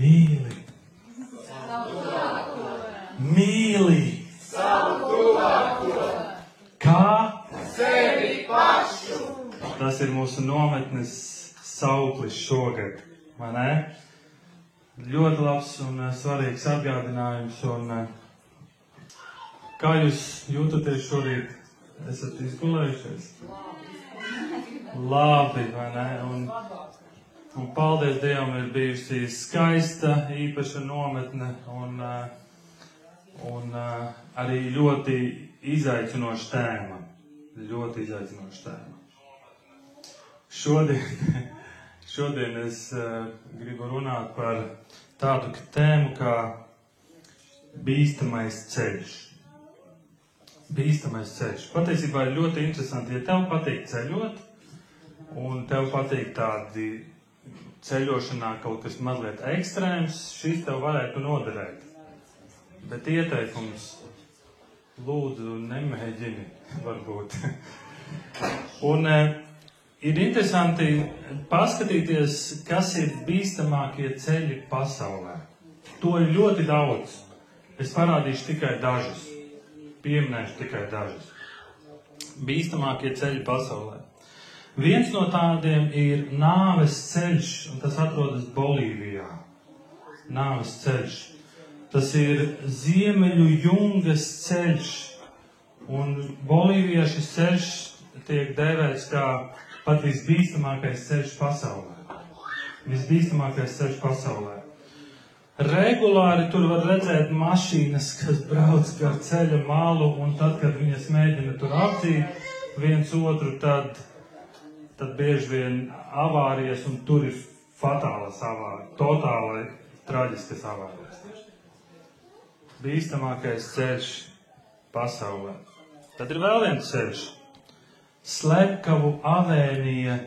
mīli. Mīli. Kā? Tas ir mūsu nometnes sauklis šogad, vai ne? Ļoti labs un eh, svarīgs atgādinājums. Un, eh, kā jūs jūtaties šorīt? Esat izgulējušies? Labi, vai ne? Un, un paldies Dievam, ir bijusi skaista, īpaša nometne un, eh, un arī ļoti izaicinoša tēma. Ļoti izaicinoša tēma. Šodien, šodien es uh, gribu runāt par tādu tēmu kā bīstamais ceļš. Bīstamais ceļš. Patiesībā ir ļoti interesanti, ja tev patīk ceļot, un tev patīk tādi ceļošanā kaut kas mazliet ekstrēms, šis tev varētu noderēt. Bet ieteikums lūdzu nemēģini, varbūt. un, uh, Ir interesanti paskatīties, kas ir bīstamākie ceļi pasaulē. To ir ļoti daudz. Es parādīšu tikai dažus. Pieminēšu tikai dažus. Bīstamākie ceļi pasaulē. Viens no tādiem ir nāves ceļš, un tas atrodas Bolīvijā. Nāves ceļš. Tas ir ziemeļu jungas ceļš. Un Bolīvijā šis ceļš tiek dēvēts kā pat visbīstamākais ceļš pasaulē. Visbīstamākais ceļš pasaulē. Regulāri tur var redzēt mašīnas, kas brauc gar ceļa malu, un tad, kad viņas mēģina tur apdzīt viens otru, tad, tad bieži vien avārijas, un tur ir fatālas avārijas, totāli traģiskas avārijas. Bīstamākais ceļš pasaulē. Tad ir vēl viens ceļš slepkavu avēnija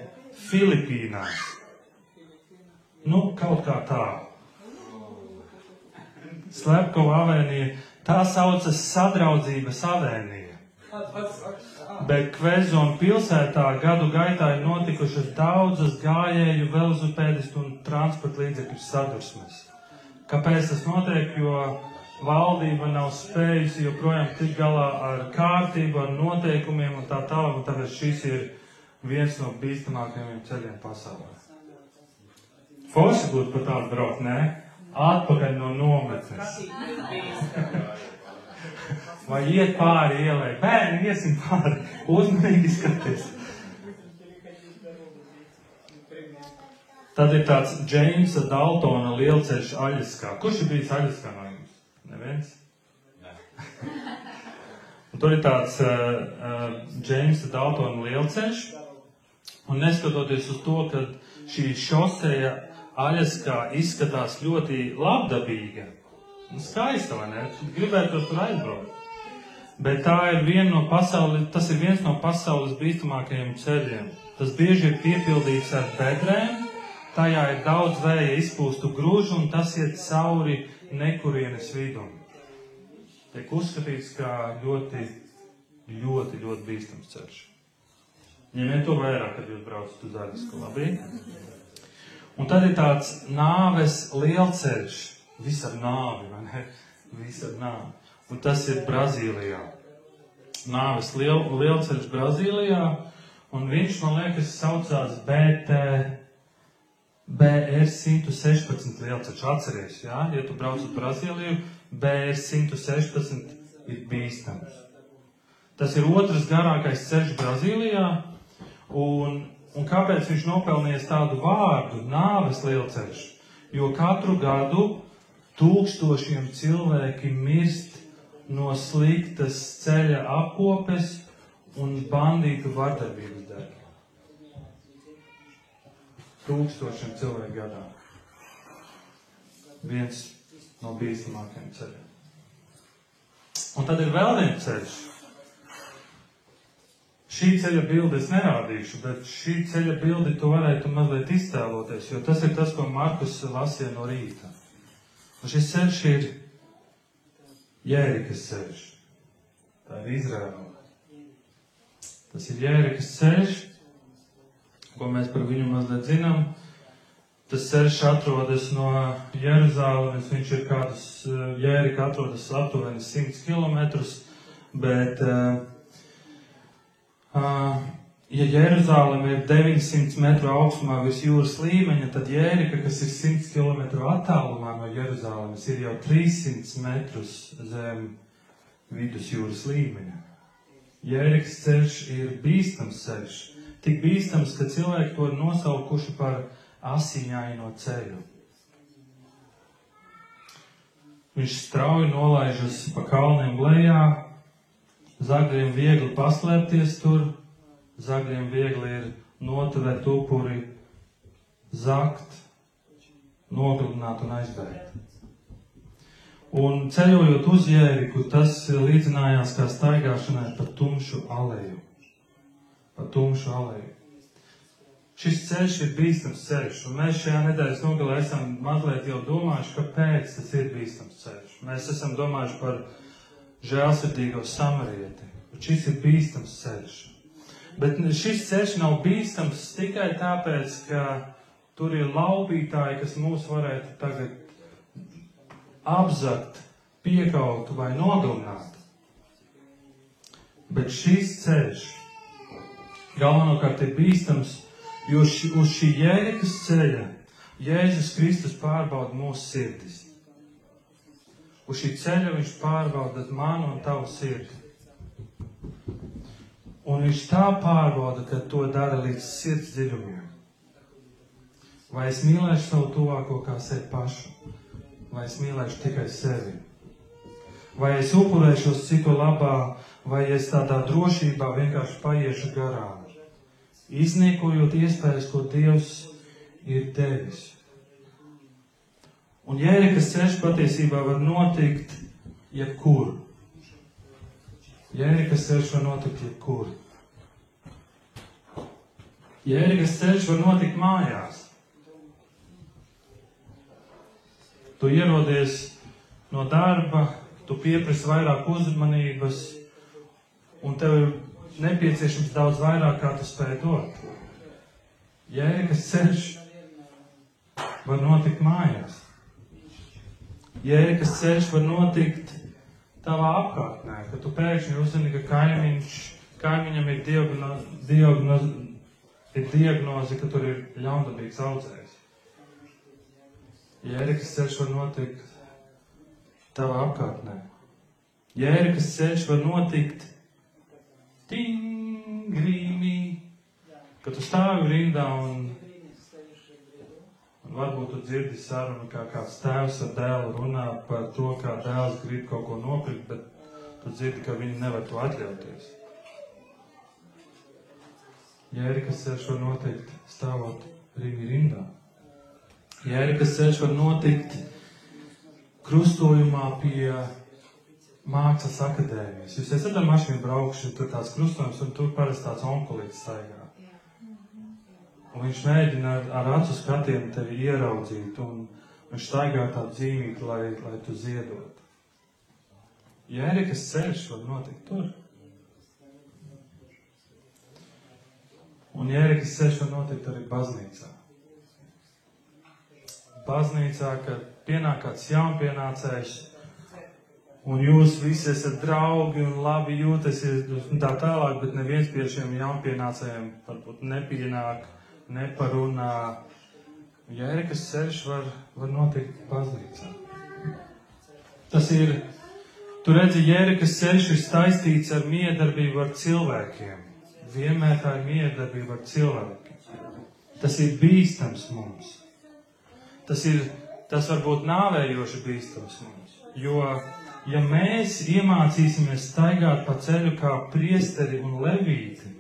Filipīnās. Nu, kaut kā tā. Slepkavu avēnija, tā saucas sadraudzības avēnija. Bet Kvezona pilsētā gadu gaitā ir notikušas daudzas gājēju, velosipēdistu un transporta līdzekļu sadursmes. Kāpēc tas notiek? Jo valdība nav spējusi joprojām tikt galā ar kārtību, ar noteikumiem un tā tālāk, un tāpēc šis ir viens no bīstamākajiem ceļiem pasaulē. Forši būtu pat tādu braukt, nē? Atpakaļ no nometnes. Vai iet pāri ielai? Bērni, iesim pāri. Uzmanīgi skaties. Tad ir tāds Džeimsa Daltona lielceļš Aļaskā. Kurš ir bijis Aļaskā no jums? Neviens? Un tur ir tāds Džeimsa uh, uh, Daltona lielceļš. Un neskatoties uz to, ka šī šoseja Aļaskā izskatās ļoti labdabīga un skaista, vai ne? Gribētu tur aizbraukt. Bet tā ir viena no pasaules, tas ir viens no pasaules bīstamākajiem ceļiem. Tas bieži ir piepildīts ar bedrēm, tajā ir daudz vēja izpūstu grūžu un tas iet cauri nekurienes vidum. Tiek uzskatīts kā ļoti, ļoti, ļoti bīstams ceļš. Ņemiet to vērā, kad jūs braucat uz Aļasku, labi? Un tad ir tāds nāves lielceļš, visam nāvi, vai ne? Visam nāvi. Un tas ir Brazīlijā. Nāves liel, lielceļš Brazīlijā, un viņš, man liekas, saucās BT, BR 116 lielceļš. Atceries, jā? Ja tu brauc uz Brazīliju, BR 116 ir bīstams. Tas ir otrs garākais ceļš Brazīlijā, Un, un kāpēc viņš nopelnījis tādu vārdu - nāves lielceļš? Jo katru gadu tūkstošiem cilvēki mirst no sliktas ceļa apkopes un bandītu vardarbības dēļ. Tūkstošiem cilvēku gadā. Viens no bīstamākajiem ceļiem. Un tad ir vēl viens ceļš, Šī ceļa bildi es nerādīšu, bet šī ceļa bildi tu varētu mazliet iztēloties, jo tas ir tas, ko Markus lasīja no rīta. Un šis ceļš ir Jērikas ceļš. Tā ir Izraela. Tas ir Jērikas ceļš, ko mēs par viņu mazliet zinām. Tas ceļš atrodas no Jeruzalemes, viņš ir kādus, Jērika atrodas aptuveni 100 km, bet, uh, uh, ja Jeruzaleme ir 900 metru augstumā virs jūras līmeņa, tad Jērika, kas ir 100 km attālumā no Jeruzalemes, ir jau 300 metrus zem vidusjūras līmeņa. Jēriks ceļš ir bīstams ceļš, tik bīstams, ka cilvēki to ir nosaukuši par asiņaino ceļu. Viņš strauji nolaižas pa kalniem lejā, zagļiem viegli paslēpties tur, zagļiem viegli ir notvert upuri, zakt, nogalināt un aizbēgt. Un ceļojot uz jēriku, tas līdzinājās kā staigāšanai pa tumšu aleju. Pa tumšu aleju. Šis ceļš ir bīstams ceļš, un mēs šajā nedēļas nogalē esam mazliet jau domājuši, kāpēc tas ir bīstams ceļš. Mēs esam domājuši par žēlsirdīgo samarieti, bet šis ir bīstams ceļš. Bet šis ceļš nav bīstams tikai tāpēc, ka tur ir laupītāji, kas mūs varētu tagad apzakt, piekaut vai nogalināt. Bet šis ceļš galvenokārt ir bīstams Jo ši, uz šī jēgas ceļa Jēzus Kristus pārbauda mūsu sirdis. Uz šī ceļa viņš pārbauda manu un tavu sirdi. Un viņš tā pārbauda, ka to dara līdz sirds dziļumiem. Vai es mīlēšu savu tuvāko kā sevi pašu, vai es mīlēšu tikai sevi? Vai es upurēšos citu labā, vai es tādā drošībā vienkārši paiešu garām? izniekojot iespējas, ko Dievs ir devis. Un jērikas ceļš patiesībā var notikt jebkur. Jērikas ceļš var notikt jebkur. Jērikas ceļš var notikt mājās. Tu ierodies no darba, tu pieprasi vairāk uzmanības, un tev ir nepieciešams daudz vairāk, kā tu spēj dot. Jēgas ceļš var notikt mājās. Jēgas ceļš var notikt tavā apkārtnē, kad tu pēkšņi uzzini, ka kaimiņš, kaimiņam ir diagnoze, diagnoze, ir diagnoze, ka tur ir ļaundabīgs audzējs. Jēgas ceļš var notikt tavā apkārtnē. Jēgas ceļš var notikt tingrīmī, kad tu stāvi rindā un, un varbūt tu dzirdi sarunu, kā kāds tēvs ar dēlu runā par to, kā dēls grib kaut ko nopirkt, bet tu dzirdi, ka viņi nevar to atļauties. Jērikas ceļš var notikt stāvot Rīgas rindā. Jērikas ceļš var notikt krustojumā pie mākslas akadēmijas. Jūs esat ar mašīnu braukši, tur tāds krustojums, un tur parasti tāds onkulīts staigā. Un viņš mēģina ar, ar acu skatiem tevi ieraudzīt, un viņš staigā tādu zīmīti, lai, lai tu ziedot. Jērikas ceļš var notikt tur. Un Jērikas ceļš var notikt arī baznīcā. Baznīcā, kad pienāk kāds jaunpienācējs, Un jūs visi esat draugi un labi jūtaties un tā tālāk, bet neviens pie šiem jaunpienācējiem varbūt nepienāk, neparunā. Jērikas ceļš var, var notikt baznīcā. Tas ir, tu redzi, Jērikas ceļš ir saistīts ar miedarbību ar cilvēkiem. Vienmēr tā ir miedarbība ar cilvēkiem. Tas ir bīstams mums. Tas ir, tas var būt nāvējoši bīstams mums, jo ja mēs iemācīsimies staigāt pa ceļu kā priesteri un levīti,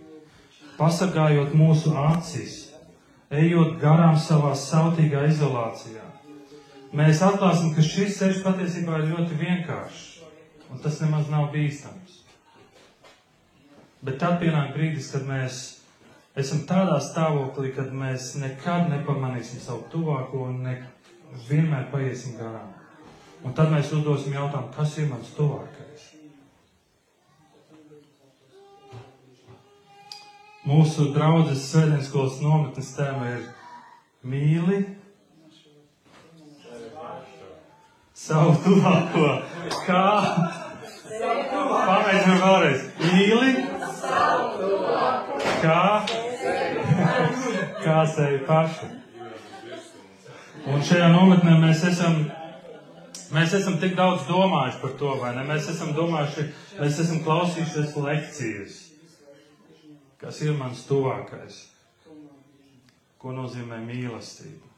pasargājot mūsu acis, ejot garām savā sautīgā izolācijā, mēs atklāsim, ka šis ceļš patiesībā ir ļoti vienkāršs, un tas nemaz nav bīstams. Bet tad pienāk brīdis, kad mēs esam tādā stāvoklī, kad mēs nekad nepamanīsim savu tuvāko un ne, vienmēr paiesim garām. Un tad mēs uzdosim jautājumu, kas ir mans tuvākais? Mūsu draudzes svētdienas skolas nometnes tēma ir mīli savu tuvāko. Kā? Pamēģinām vēlreiz. Mīli. Kā? Kā sevi pašu. Un šajā nometnē mēs esam, mēs esam tik daudz domājuši par to, vai ne? Mēs esam domājuši, mēs esam klausījušies lekcijas, kas ir mans tuvākais. Ko nozīmē mīlestība?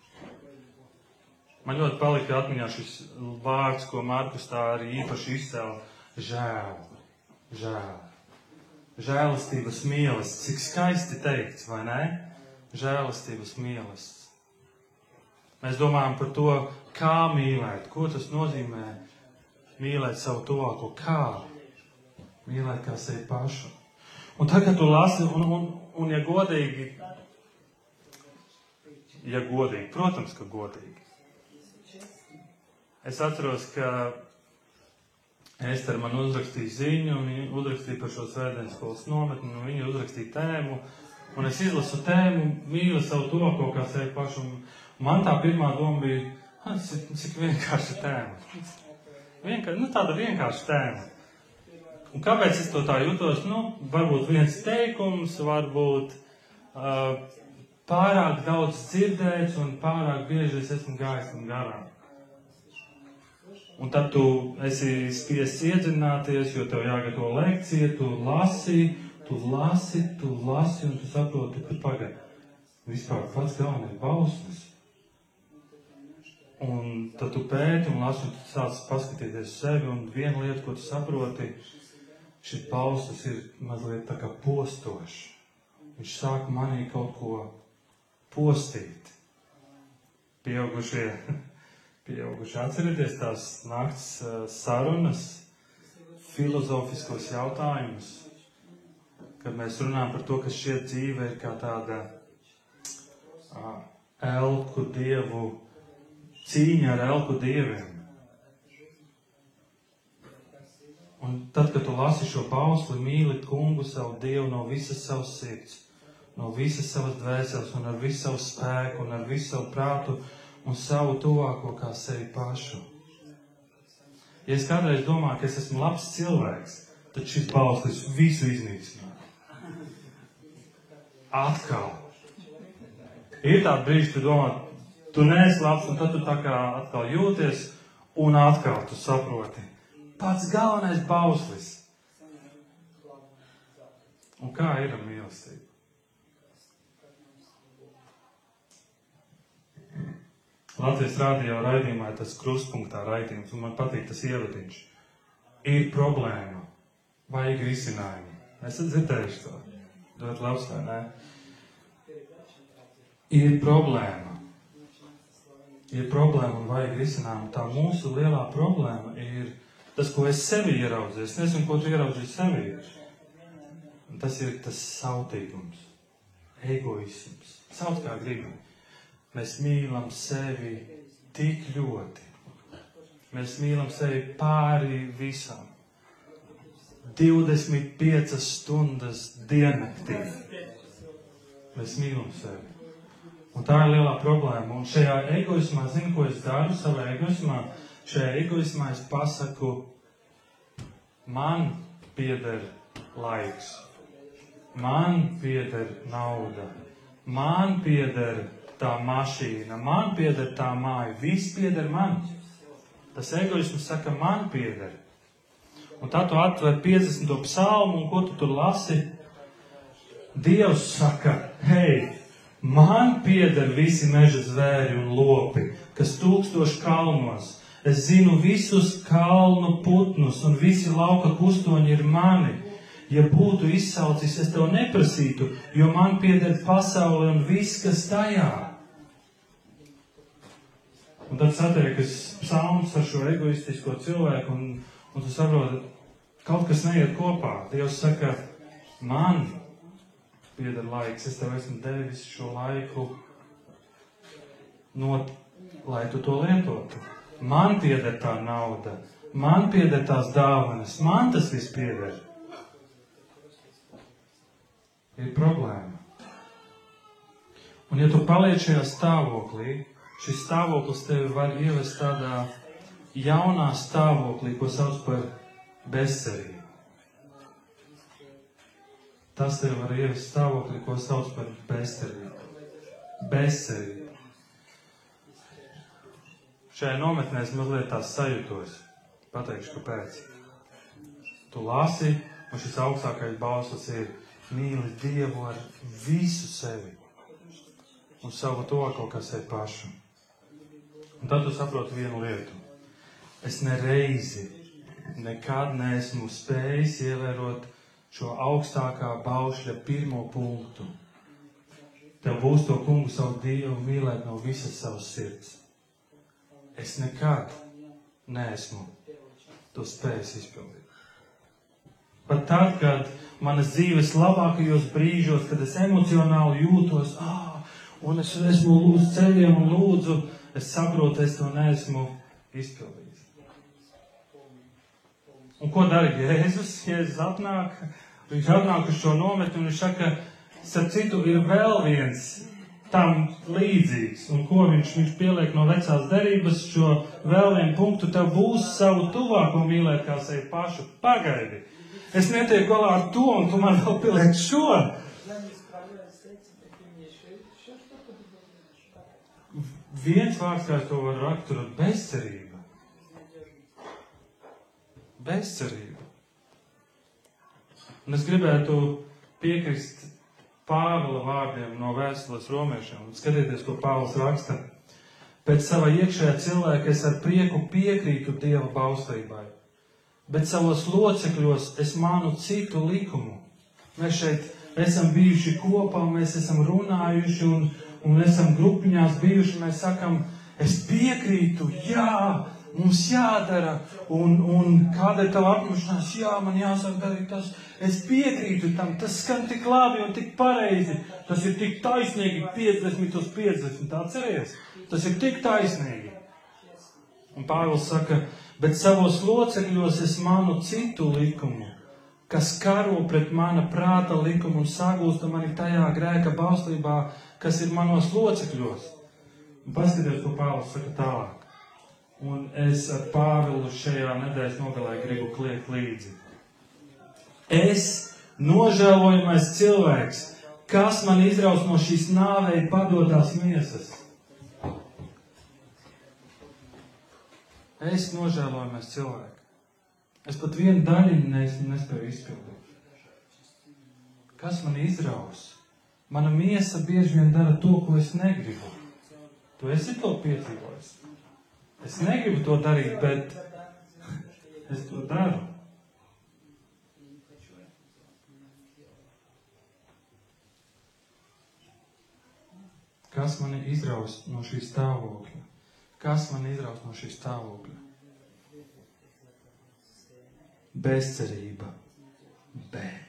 Man ļoti palika atmiņā šis vārds, ko Markus tā arī īpaši izcēla - žēl, žēl. Žēlastības mīlestības, cik skaisti teikts, vai ne? Žēlastības mīlestības. Mēs domājam par to, kā mīlēt, ko tas nozīmē mīlēt savu tuvāko, kā mīlēt kā sevi pašu. Un tagad tu lasi, un, un, un ja godīgi, ja godīgi, protams, ka godīgi. Es atceros, ka Ester man uzrakstīja ziņu, viņa uzrakstīja par šo svētdienas skolas nometni, un viņa uzrakstīja tēmu, un es izlasu tēmu, mīlu savu tuvāko kā sevi pašu. Man tā pirmā doma bija, cik, cik vienkārša tēma. Vienkār, nu, tāda vienkārša tēma. Un kāpēc es to tā jūtos? Nu, varbūt viens teikums, varbūt uh, pārāk daudz dzirdēts un pārāk bieži es esmu gājis un garām. Un tad tu esi spiests iedzināties, jo tev jāgatavo lekcija, tu lasi, tu lasi, tu lasi, un tu saproti, ka pagaidi. Vispār pats galvenais bauslis Un tad tu pēti un lasi, un tu sāc paskatīties sevi, un viena lieta, ko tu saproti, šis paustas ir mazliet tā kā postošs. Viņš sāk manī kaut ko postīt. Pieaugušie, pieaugušie atcerieties tās nakts sarunas, filozofiskos jautājumus, kad mēs runājam par to, ka šie dzīve ir kā tāda uh, elku dievu cīņa ar elku dieviem. Un tad, kad tu lasi šo pausli, mīli kungu savu dievu no visas savas sirds, no visas savas dvēseles un ar visu savu spēku un ar visu savu prātu un savu tuvāko kā sevi pašu. Ja es kādreiz domāju, ka es esmu labs cilvēks, tad šis pauslis visu iznīcināja. Atkal. Ir tāda brīža, kad domā, tu neesi labs, un tad tu tā kā atkal jūties, un atkal tu saproti. Pats galvenais bauslis. Un kā ir ar Latvijas rādījā raidījumā ir tas krustpunktā raidījums, un man patīk tas ievadiņš. Ir problēma, vajag risinājumu. Esat dzirdējuši to? Ļoti labs, vai ne? Ir problēma ir problēma un vajag risinājumu. Tā mūsu lielā problēma ir tas, ko es sevi ieraudzīju. Es nezinu, ko tu ieraudzīji sevi. Un tas ir tas sautīgums, egoisms. Sauc kā gribi. Mēs mīlam sevi tik ļoti. Mēs mīlam sevi pāri visam. 25 stundas diennaktī. Mēs mīlam sevi. Un tā ir lielā problēma. Un šajā egoismā, zinu, ko es daru savā egoismā. Šajā egoismā es pasaku, man pieder laiks, man pieder nauda, man pieder tā mašīna, man pieder tā māja, viss pieder man. Tas egoisms saka, man pieder. Un tā tu atver 50. psalmu, un ko tu tur lasi? Dievs saka, hei, Man pieder visi meža zvēri un lopi, kas tūkstoši kalnos. Es zinu visus kalnu putnus, un visi lauka kustoņi ir mani. Ja būtu izsaucis, es tev neprasītu, jo man pieder pasaule un viss, kas tajā. Un tad satiekas psalms ar šo egoistisko cilvēku, un, un tu saproti, kaut kas neiet kopā. Dievs saka, man pieder laiks. Es tev esmu devis šo laiku, not, lai tu to lietotu. Man pieder tā nauda, man pieder tās dāvanas, man tas viss pieder. Ir problēma. Un ja tu paliec šajā stāvoklī, šis stāvoklis tevi var ievest tādā jaunā stāvoklī, ko sauc par bezcerību. Tas tev var ievest stāvokli, ko sauc par bezcerību. Bezcerību. Šajā nometnē es mazliet tās sajūtos. Pateikšu, kāpēc. Tu lasi, un šis augstākais bauslis ir mīli Dievu ar visu sevi un savu to kaut kā sevi pašu. Un tad tu saproti vienu lietu. Es nereizi, nekad neesmu spējis ievērot šo augstākā baušļa pirmo punktu. Tev būs to kungu savu Dievu mīlēt no visas savas sirds. Es nekad neesmu to spējis izpildīt. Pat tad, kad manas dzīves labākajos brīžos, kad es emocionāli jūtos, ah, un es esmu uz ceļiem un lūdzu, es saprotu, es to neesmu izpildījis. Un ko dara Jēzus? Jēzus atnāk, viņš atnāk uz šo nometni un viņš saka, starp citu, ir vēl viens tam līdzīgs. Un ko viņš, viņš pieliek no vecās derības, šo vēl vienu punktu, tev būs savu tuvāko mīlēt kā sevi pašu. Pagaidi! Es netieku galā ar to, un tu man vēl pieliek šo. Viens vārds, kā to varu raksturot, - bezcerība. Bezcerība. Un es gribētu piekrist Pāvila vārdiem no vēstules romiešiem. Skatieties, ko Pāvils raksta. Pēc sava iekšējā cilvēka es ar prieku piekrītu Dieva baustībai, bet savos locekļos es manu citu likumu. Mēs šeit esam bijuši kopā, mēs esam runājuši un un esam grupiņās bijuši, mēs sakam, es piekrītu, jā, mums jādara, un, un kāda ir tava apņemšanās, jā, man jāsāk darīt tas, es piekrītu tam, tas skan tik labi un tik pareizi, tas ir tik taisnīgi 50 uz 50, atceries, tas ir tik taisnīgi. Un Pāvils saka, bet savos locekļos es manu citu likumu, kas karo pret mana prāta likumu un sagūsta mani tajā grēka bauslībā, kas ir manos locekļos. Paskatieties, ko Pāvils saka tālāk. Un es ar Pāvilu šajā nedēļas nogalē gribu kliegt līdzi. Es, nožēlojamais cilvēks, kas man izraus no šīs nāvei padotās miesas. Es nožēlojamais cilvēks. Es pat vienu daļiņu nespēju izpildīt. Kas man izraus? Mana miesa bieži vien dara to, ko es negribu. Tu esi to piedzīvojis. Es negribu to darīt, bet es to daru. Kas mani izraus no šī stāvokļa? Kas mani izraus no šī stāvokļa? Bezcerība. Bet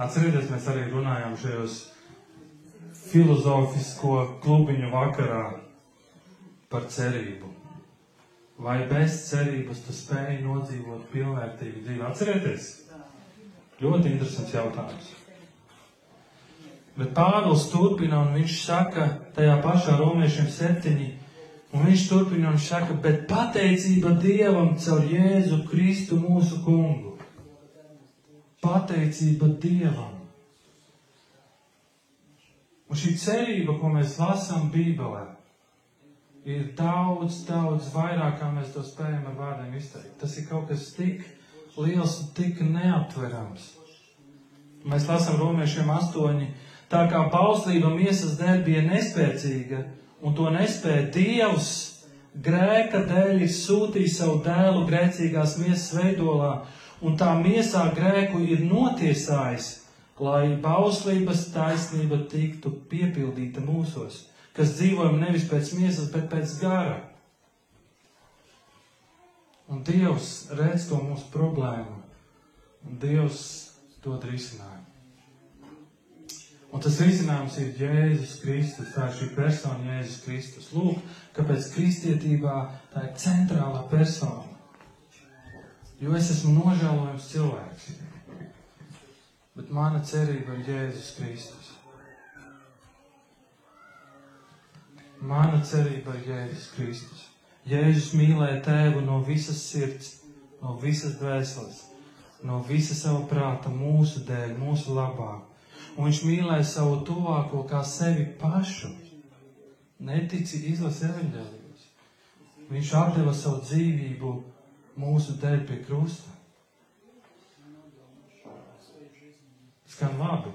Atcerieties, mēs arī runājām šajos filozofisko klubiņu vakarā par cerību. Vai bez cerības tu spēj nodzīvot pilnvērtīgu dzīvi? Atcerieties! Ļoti interesants jautājums. Bet Pāvils turpina un viņš saka tajā pašā romiešiem septiņi, un viņš turpina un saka, bet pateicība Dievam caur Jēzu Kristu mūsu kungu pateicība Dievam. Un šī cerība, ko mēs lasām Bībelē, ir daudz, daudz vairāk, kā mēs to spējam ar vārdiem izteikt. Tas ir kaut kas tik liels un tik neaptverams. Mēs lasām romiešiem astoņi, tā kā bauslība miesas dēļ bija nespēcīga, un to nespēja Dievs, grēka dēļ ir sūtījis savu dēlu grēcīgās miesas veidolā, un tā miesā grēku ir notiesājis, lai bauslības taisnība tiktu piepildīta mūsos, kas dzīvojam nevis pēc miesas, bet pēc gara. Un Dievs redz to mūsu problēmu, un Dievs dod risinājumu. Un tas risinājums ir Jēzus Kristus, tā ir šī persona Jēzus Kristus. Lūk, kāpēc kristietībā tā ir centrālā persona. Jo es esmu nožēlojams cilvēks. Bet mana cerība ir Jēzus Kristus. Mana cerība ir Jēzus Kristus. Jēzus mīlēja tēvu no visas sirds, no visas dvēseles, no visa sava prāta, mūsu dēļ, mūsu labā. Un viņš mīlēja savu tuvāko kā sevi pašu. Netici izlasi evaņģēlijos. Viņš atdeva savu dzīvību mūsu dēļ pie krusta. Skan labi.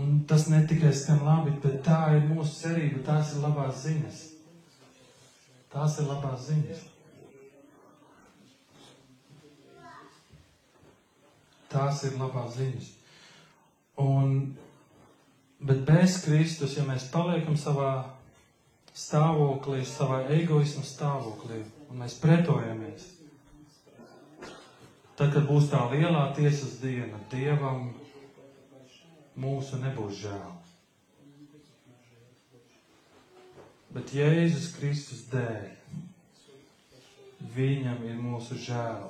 Un tas ne tikai skan labi, bet tā ir mūsu cerība, tās ir labās ziņas. Tās ir labās ziņas. Tās ir labās ziņas. Un, bet bez Kristus, ja mēs paliekam savā stāvoklī, savā egoisma stāvoklī, un mēs pretojamies, tad, kad būs tā lielā tiesas diena, Dievam mūsu nebūs žēl. Bet Jēzus Kristus dēļ, viņam ir mūsu žēl,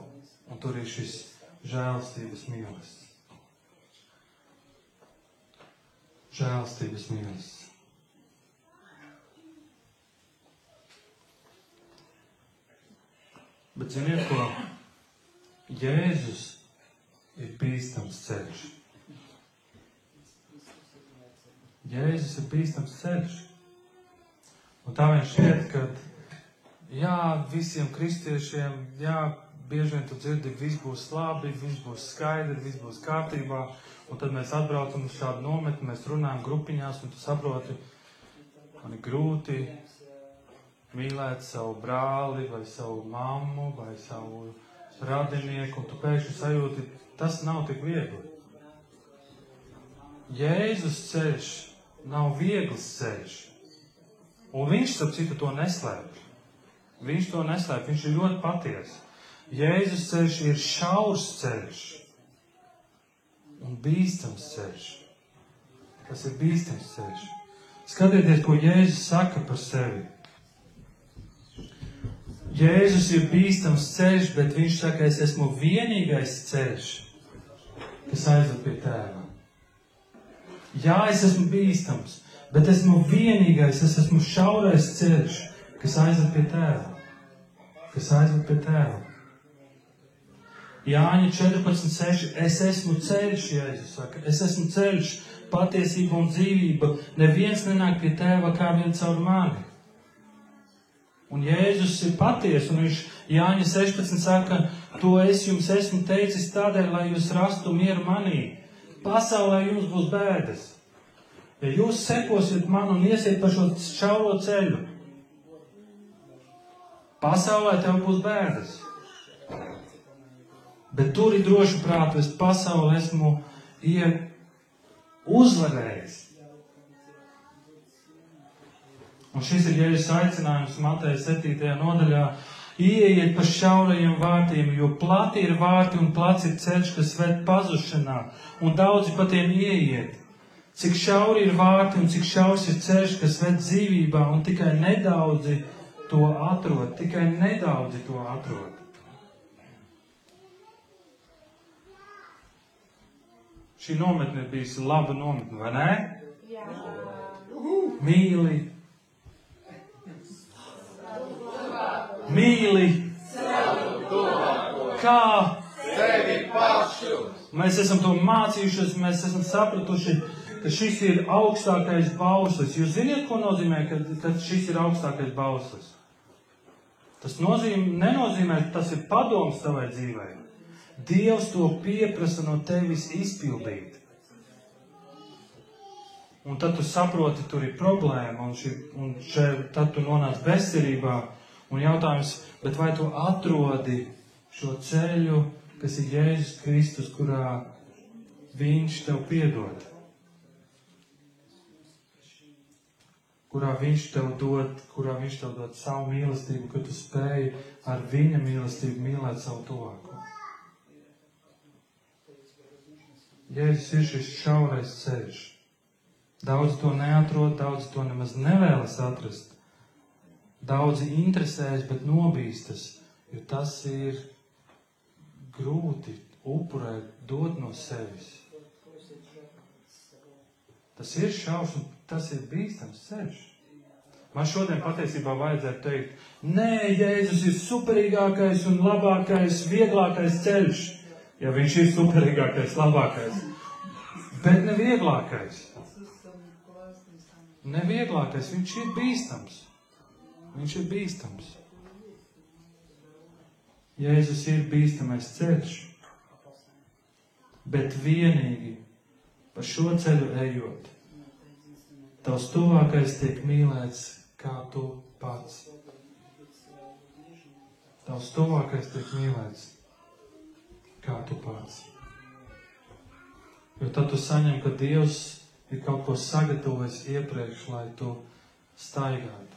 un tur ir šis žēlstības mīlestības. Žēlstības mīlestības. Bet ziniet, ko Jēzus ir bīstams ceļš. Jēzus ir bīstams ceļš. Un tā viņš šķiet, ka jā, visiem kristiešiem, jā, bieži vien tu dzirdi, viss būs labi, viss būs skaidri, viss būs kārtībā. Un tad mēs atbraucam uz šādu nometni, mēs runājam grupiņās, un tu saproti, man ir grūti mīlēt savu brāli, vai savu mammu, vai savu radinieku, un tu pēkšņi sajūti, tas nav tik viegli. Jēzus ceļš nav viegls ceļš. Un viņš, starp citu, to neslēpj. Viņš to neslēpj, viņš ir ļoti patiesa. Jēzus ceļš ir šaurs ceļš un bīstams ceļš. Tas ir bīstams ceļš. Skatieties, ko Jēzus saka par sevi. Jēzus ir bīstams ceļš, bet viņš saka, es esmu vienīgais ceļš, kas aizved pie tēva. Jā, es esmu bīstams, bet esmu vienīgais, es esmu šaurais ceļš, kas aizved pie tēva. Kas aizved pie tēva. Jāņa 14.6. Es esmu ceļš, Jēzus saka. Es esmu ceļš, patiesība un dzīvība. Neviens nenāk pie tēva kā vien caur mani. Un Jēzus ir patiesa, un viņš Jāņa 16 saka, to es jums esmu teicis tādēļ, lai jūs rastu mieru manī. Pasaulē jums būs bēdas. Ja jūs sekosiet man un iesiet pa šo šauro ceļu, pasaulē tev būs bēdas. Bet tur ir droši prātu, es pasauli esmu uzvarējis. Un šis ir Jēzus aicinājums Mateja 7. nodaļā. Ieiet pa šaurajiem vārtiem, jo plati ir vārti un plats ir ceļš, kas ved pazušanā, un daudzi pa tiem ieiet. Cik šauri ir vārti un cik šaurs ir ceļš, kas ved dzīvībā, un tikai nedaudzi to atrod, tikai nedaudzi to atrod. Šī nometne ir bijusi laba nometne, vai ne? Jā. Mīli. Mīli. Kā? Sevi pašu. Mēs esam to mācījušies, mēs esam sapratuši, ka šis ir augstākais bauslis. Jūs zināt, ko nozīmē, ka, ka šis ir augstākais bauslis? Tas nozīmē, nenozīmē, ka tas ir padoms tavai dzīvei. Dievs to pieprasa no tevis izpildīt. Un tad tu saproti, tur ir problēma, un, šī, un šeit, tad tu nonāc bezcerībā. Un jautājums, bet vai tu atrodi šo ceļu, kas ir Jēzus Kristus, kurā Viņš tev piedod? Kurā Viņš tev dod, kurā Viņš tev dod savu mīlestību, ka tu spēji ar Viņa mīlestību mīlēt savu tuvāko? Jēzus ir šis šaurais ceļš. Daudz to neatrod, daudz to nemaz nevēlas atrast. Daudzi interesējas, bet nobīstas, jo tas ir grūti upurēt, dot no sevis. Tas ir šausmas, tas ir bīstams ceļš. Man šodien patiesībā vajadzētu teikt, nē, Jēzus ir superīgākais un labākais, vieglākais ceļš. Ja viņš ir superīgākais, labākais, bet ne vieglākais. Nevieglākais, viņš ir bīstams. Viņš ir bīstams. Jēzus ir bīstamais ceļš, bet vienīgi pa šo ceļu ejot, tavs tuvākais tiek mīlēts kā tu pats. Tavs tuvākais tiek mīlēts kā tu pats. Jo tad tu saņem, ka Dievs ir kaut ko sagatavojis iepriekš, lai tu staigātu.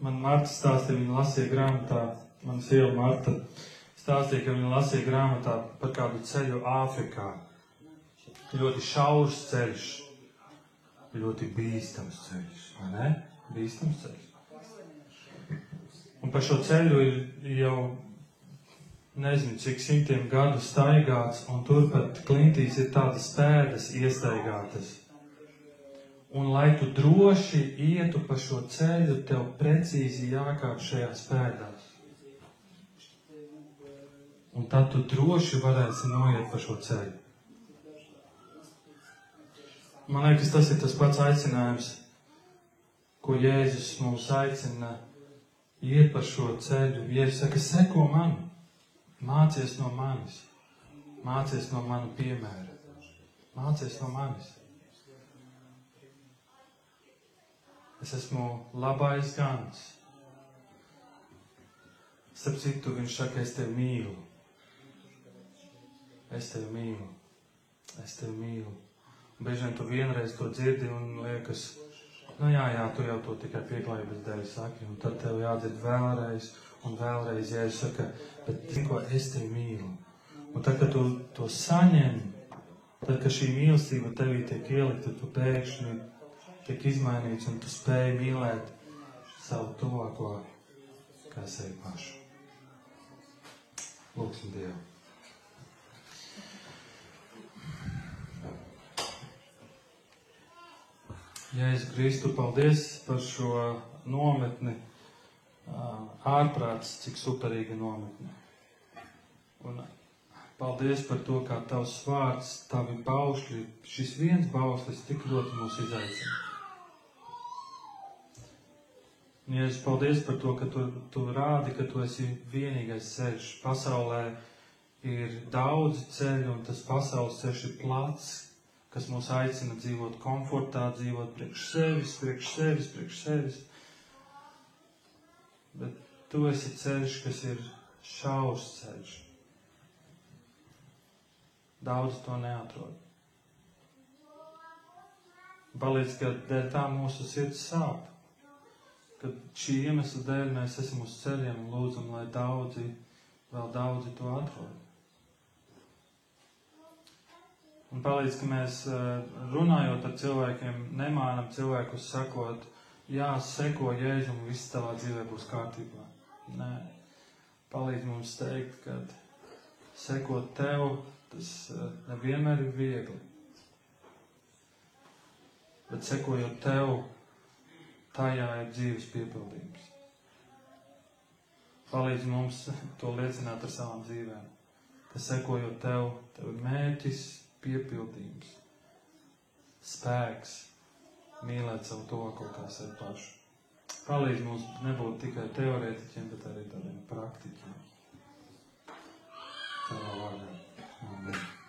Man Marta stāstīja, viņa lasīja grāmatā, man sieva Marta stāstīja, ka viņa lasīja grāmatā par kādu ceļu Āfrikā. Ļoti šaurs ceļš, ļoti bīstams ceļš, vai ne? Bīstams ceļš. Un pa šo ceļu ir jau nezinu, cik simtiem gadu staigāts, un turpat klintīs ir tādas pēdas iestaigātas. Un, lai tu droši ietu pa šo ceļu, tev precīzi jākāp šajās pēdās. Un tad tu droši varēsi noiet pa šo ceļu. Man liekas, tas ir tas pats aicinājums, ko Jēzus mums aicina iet pa šo ceļu. Jēzus saka, seko man, mācies no manis, mācies no mana piemēra, mācies no manis. Es esmu labais gans. Starp citu, viņš saka, es tevi mīlu. Es tevi mīlu. Es tevi mīlu. Bieži vien tu vienreiz to dzirdi un liekas, nu jā, jā, tu jau to tikai pieklājības dēļ saki, un tad tev jādzird vēlreiz un vēlreiz, ja es saku, bet tikko es tevi mīlu. Un tad, kad tu to saņem, tad, kad šī mīlestība tevī tiek ielikta, tu pēkšņi tiek izmainīts un tu spēj mīlēt savu tuvāko kā sevi pašu. Lūksim Dievu. Jēzu Kristu, paldies par šo nometni. Ārprāts, cik superīga nometne. Un paldies par to, kā tavs vārds, tavi baušļi, šis viens bauslis tik ļoti mūs izaicina. Jēzus, paldies par to, ka tu, tu rādi, ka tu esi vienīgais ceļš. Pasaulē ir daudz ceļu, un tas pasaules ceļš ir plats, kas mūs aicina dzīvot komfortā, dzīvot priekš sevis, priekš sevis, priekš sevis. Bet tu esi ceļš, kas ir šaurs ceļš. Daudz to neatrod. Palīdz, ka dēļ tā mūsu sirds sāp ka šī iemesla dēļ mēs esam uz ceļiem un lūdzam, lai daudzi, vēl daudzi to atrod. Un palīdz, ka mēs runājot ar cilvēkiem, nemānam cilvēkus sakot, jā, seko jēzum, viss tavā dzīvē būs kārtībā. Nē, palīdz mums teikt, ka sekot tev, tas nevienmēr ir viegli. Bet sekojot tev, tajā ir dzīves piepildījums. Palīdz mums to liecināt ar savām dzīvēm, ka sekojot tev, tev ir mērķis, piepildījums, spēks mīlēt savu tuvāko kā sevi pašu. Palīdz mums nebūt tikai teorētiķiem, bet arī tādiem praktiķiem. Tavā vārdā. Amen.